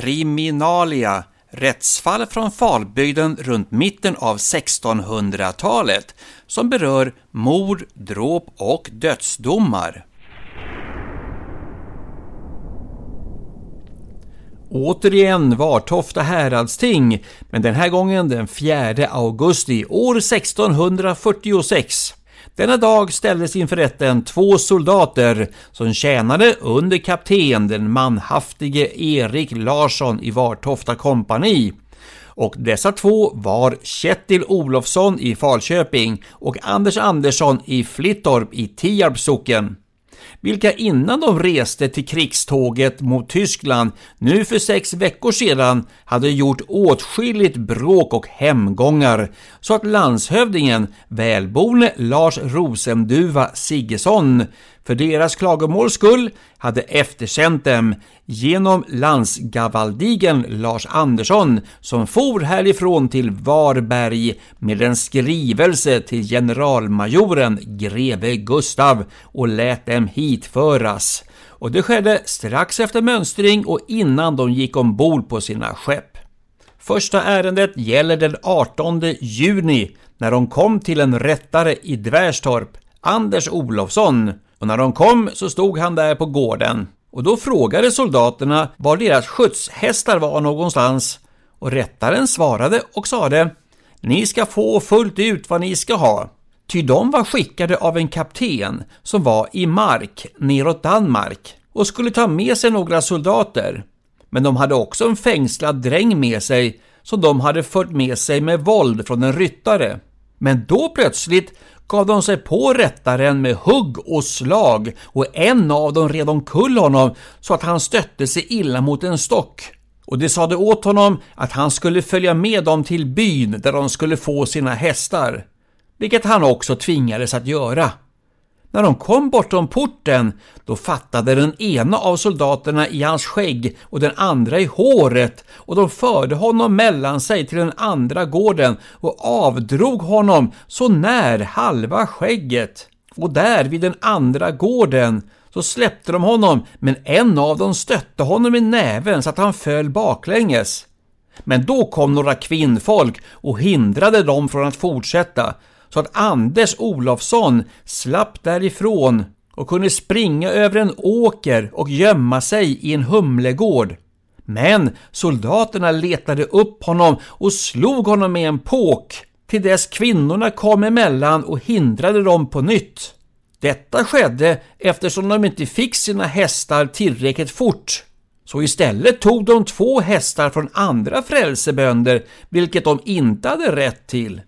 Kriminalia Rättsfall från Falbygden runt mitten av 1600-talet som berör mord, dråp och dödsdomar. Återigen Vartofta häradsting, men den här gången den 4 augusti år 1646. Denna dag ställdes inför rätten två soldater som tjänade under kapten den manhaftige Erik Larsson i Vartofta kompani. Och dessa två var Kjetil Olofsson i Falköping och Anders Andersson i Flittorp i Tierps socken vilka innan de reste till krigståget mot Tyskland nu för sex veckor sedan hade gjort åtskilligt bråk och hemgångar så att landshövdingen, välboende Lars Rosenduva Sigesson, för deras klagomåls skull hade eftersänt dem genom landsgavaldigen Lars Andersson som for härifrån till Varberg med en skrivelse till generalmajoren greve Gustav och lät dem hitföras. Och det skedde strax efter mönstring och innan de gick ombord på sina skepp. Första ärendet gäller den 18 juni när de kom till en rättare i Dvärstorp, Anders Olofsson, och när de kom så stod han där på gården. Och då frågade soldaterna var deras skjutshästar var någonstans och rättaren svarade och sade Ni ska få fullt ut vad ni ska ha. Ty de var skickade av en kapten som var i mark neråt Danmark och skulle ta med sig några soldater. Men de hade också en fängslad dräng med sig som de hade fört med sig med våld från en ryttare. Men då plötsligt gav de sig på rättaren med hugg och slag och en av dem red omkull honom så att han stötte sig illa mot en stock. Och de sade åt honom att han skulle följa med dem till byn där de skulle få sina hästar, vilket han också tvingades att göra. När de kom bortom porten, då fattade den ena av soldaterna i hans skägg och den andra i håret och de förde honom mellan sig till den andra gården och avdrog honom så när halva skägget. Och där vid den andra gården så släppte de honom, men en av dem stötte honom i näven så att han föll baklänges. Men då kom några kvinnfolk och hindrade dem från att fortsätta, så att Anders Olofsson slapp därifrån och kunde springa över en åker och gömma sig i en humlegård. Men soldaterna letade upp honom och slog honom med en påk till dess kvinnorna kom emellan och hindrade dem på nytt. Detta skedde eftersom de inte fick sina hästar tillräckligt fort. Så istället tog de två hästar från andra frälsebönder, vilket de inte hade rätt till.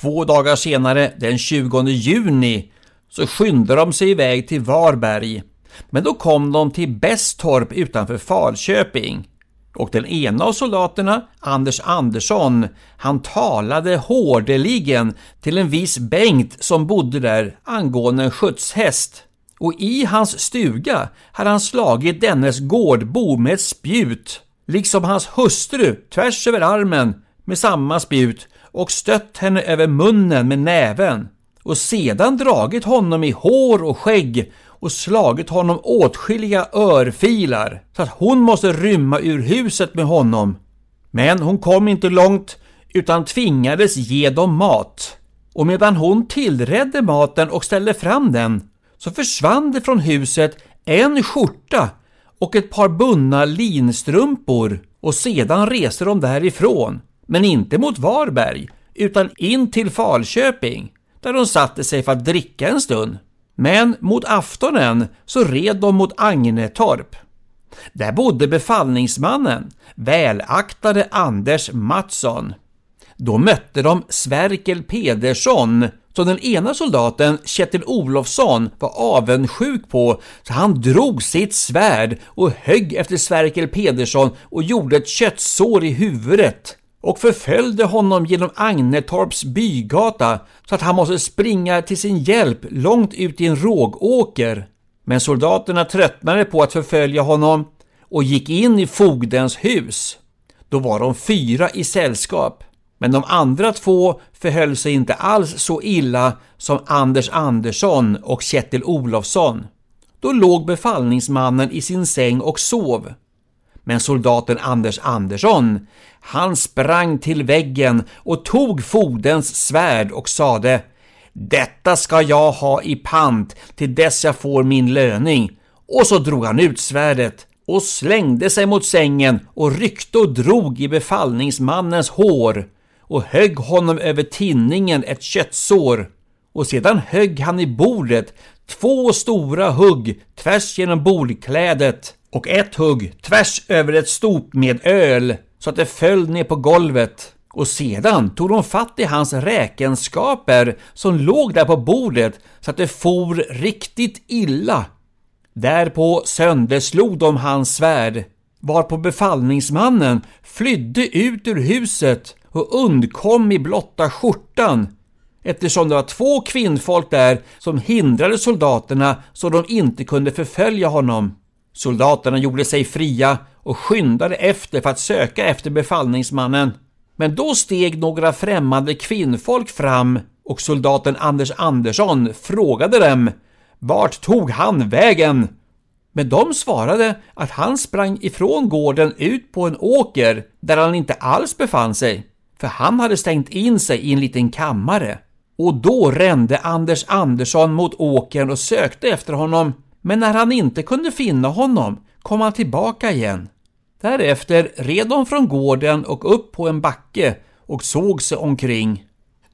Två dagar senare, den 20 juni, så skyndade de sig iväg till Varberg. Men då kom de till Bästorp utanför Falköping. Och den ena av soldaterna, Anders Andersson, han talade hårdeligen till en viss Bengt som bodde där angående en skjutshäst. Och i hans stuga hade han slagit dennes gårdbo med ett spjut, liksom hans hustru tvärs över armen med samma spjut och stött henne över munnen med näven och sedan dragit honom i hår och skägg och slagit honom åtskilliga örfilar så att hon måste rymma ur huset med honom. Men hon kom inte långt utan tvingades ge dem mat. Och medan hon tillredde maten och ställde fram den så försvann det från huset en skjorta och ett par bundna linstrumpor och sedan reste de därifrån men inte mot Varberg, utan in till Falköping, där de satte sig för att dricka en stund. Men mot aftonen så red de mot Agnetorp. Där bodde befallningsmannen, välaktade Anders Mattsson. Då mötte de Sverkel Pedersson som den ena soldaten, Kjetil Olofsson, var avundsjuk på så han drog sitt svärd och högg efter Sverkel Pedersson och gjorde ett köttsår i huvudet och förföljde honom genom Agnetorps bygata så att han måste springa till sin hjälp långt ut i en rågåker. Men soldaterna tröttnade på att förfölja honom och gick in i fogdens hus. Då var de fyra i sällskap. Men de andra två förhöll sig inte alls så illa som Anders Andersson och Kjetil Olofsson. Då låg befallningsmannen i sin säng och sov. Men soldaten Anders Andersson, han sprang till väggen och tog fogdens svärd och sade Detta ska jag ha i pant till dess jag får min löning. Och så drog han ut svärdet och slängde sig mot sängen och ryckte och drog i befallningsmannens hår och högg honom över tinningen ett köttsår och sedan högg han i bordet två stora hugg tvärs genom bordklädet och ett hugg tvärs över ett stop med öl så att det föll ner på golvet och sedan tog de fatt i hans räkenskaper som låg där på bordet så att det for riktigt illa. Därpå sönderslog de hans svärd varpå befallningsmannen flydde ut ur huset och undkom i blotta skjortan eftersom det var två kvinnfolk där som hindrade soldaterna så de inte kunde förfölja honom. Soldaterna gjorde sig fria och skyndade efter för att söka efter befallningsmannen. Men då steg några främmande kvinnfolk fram och soldaten Anders Andersson frågade dem Vart tog han vägen? Men de svarade att han sprang ifrån gården ut på en åker där han inte alls befann sig för han hade stängt in sig i en liten kammare. Och då rände Anders Andersson mot åkern och sökte efter honom, men när han inte kunde finna honom kom han tillbaka igen. Därefter red de från gården och upp på en backe och såg sig omkring.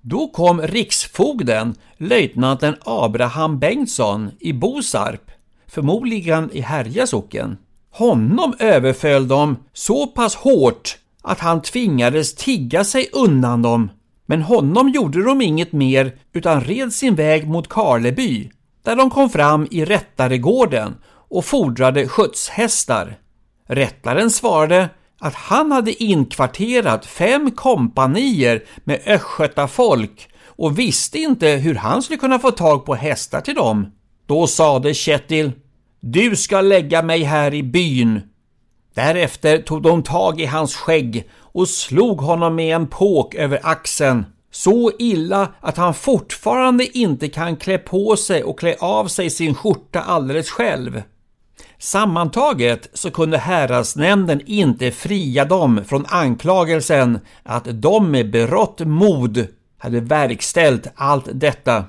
Då kom riksfogden, löjtnanten Abraham Bengtsson i Bosarp, förmodligen i Härja socken. Honom överföll de så pass hårt att han tvingades tigga sig undan dem. Men honom gjorde de inget mer utan red sin väg mot Karleby, där de kom fram i Rättaregården och fordrade skjutshästar. Rättaren svarade att han hade inkvarterat fem kompanier med östgötafolk och visste inte hur han skulle kunna få tag på hästar till dem. Då sade Kjetil Du ska lägga mig här i byn Därefter tog de tag i hans skägg och slog honom med en påk över axeln. Så illa att han fortfarande inte kan klä på sig och klä av sig sin skjorta alldeles själv. Sammantaget så kunde häradsnämnden inte fria dem från anklagelsen att de med berått mod hade verkställt allt detta.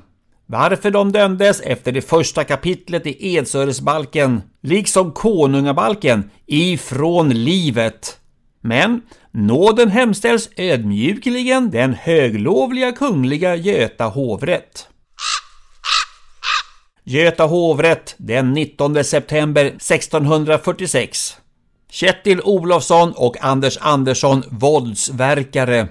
Varför de dömdes efter det första kapitlet i Edsöresbalken, liksom Konungabalken, ifrån livet. Men nåden hemställs ödmjukligen den höglovliga kungliga Göta hovrätt. Göta hovrätt den 19 september 1646. Kjetil Olofsson och Anders Andersson våldsverkare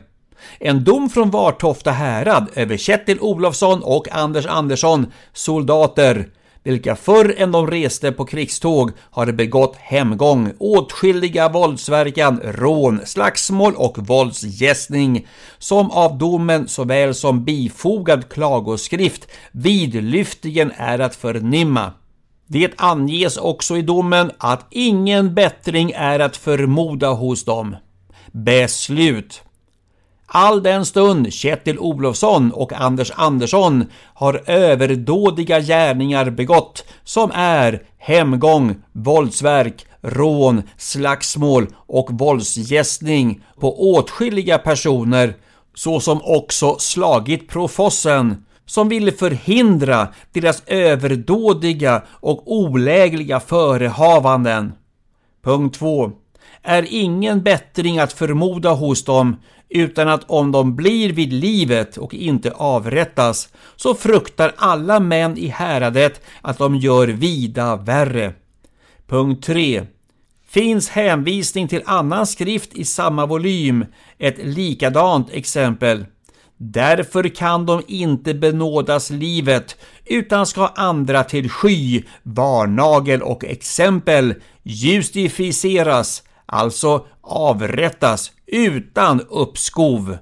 en dom från Vartofta härad över Kjetil Olofsson och Anders Andersson, soldater, vilka förr än de reste på krigståg hade begått hemgång, åtskilliga våldsverkan, rån, slagsmål och våldsgästning, som av domen såväl som bifogad klagoskrift vidlyftigen är att förnimma. Det anges också i domen att ingen bättring är att förmoda hos dem. Beslut All den stund Kjetil Olofsson och Anders Andersson har överdådiga gärningar begått som är hemgång, våldsverk, rån, slagsmål och våldsgästning på åtskilliga personer såsom också slagit profossen som ville förhindra deras överdådiga och olägliga förehavanden. Punkt 2 är ingen bättring att förmoda hos dem, utan att om de blir vid livet och inte avrättas, så fruktar alla män i häradet att de gör vida värre. Punkt 3. Finns hänvisning till annan skrift i samma volym, ett likadant exempel. Därför kan de inte benådas livet, utan ska andra till sky, varnagel och exempel justificeras, alltså avrättas utan uppskov.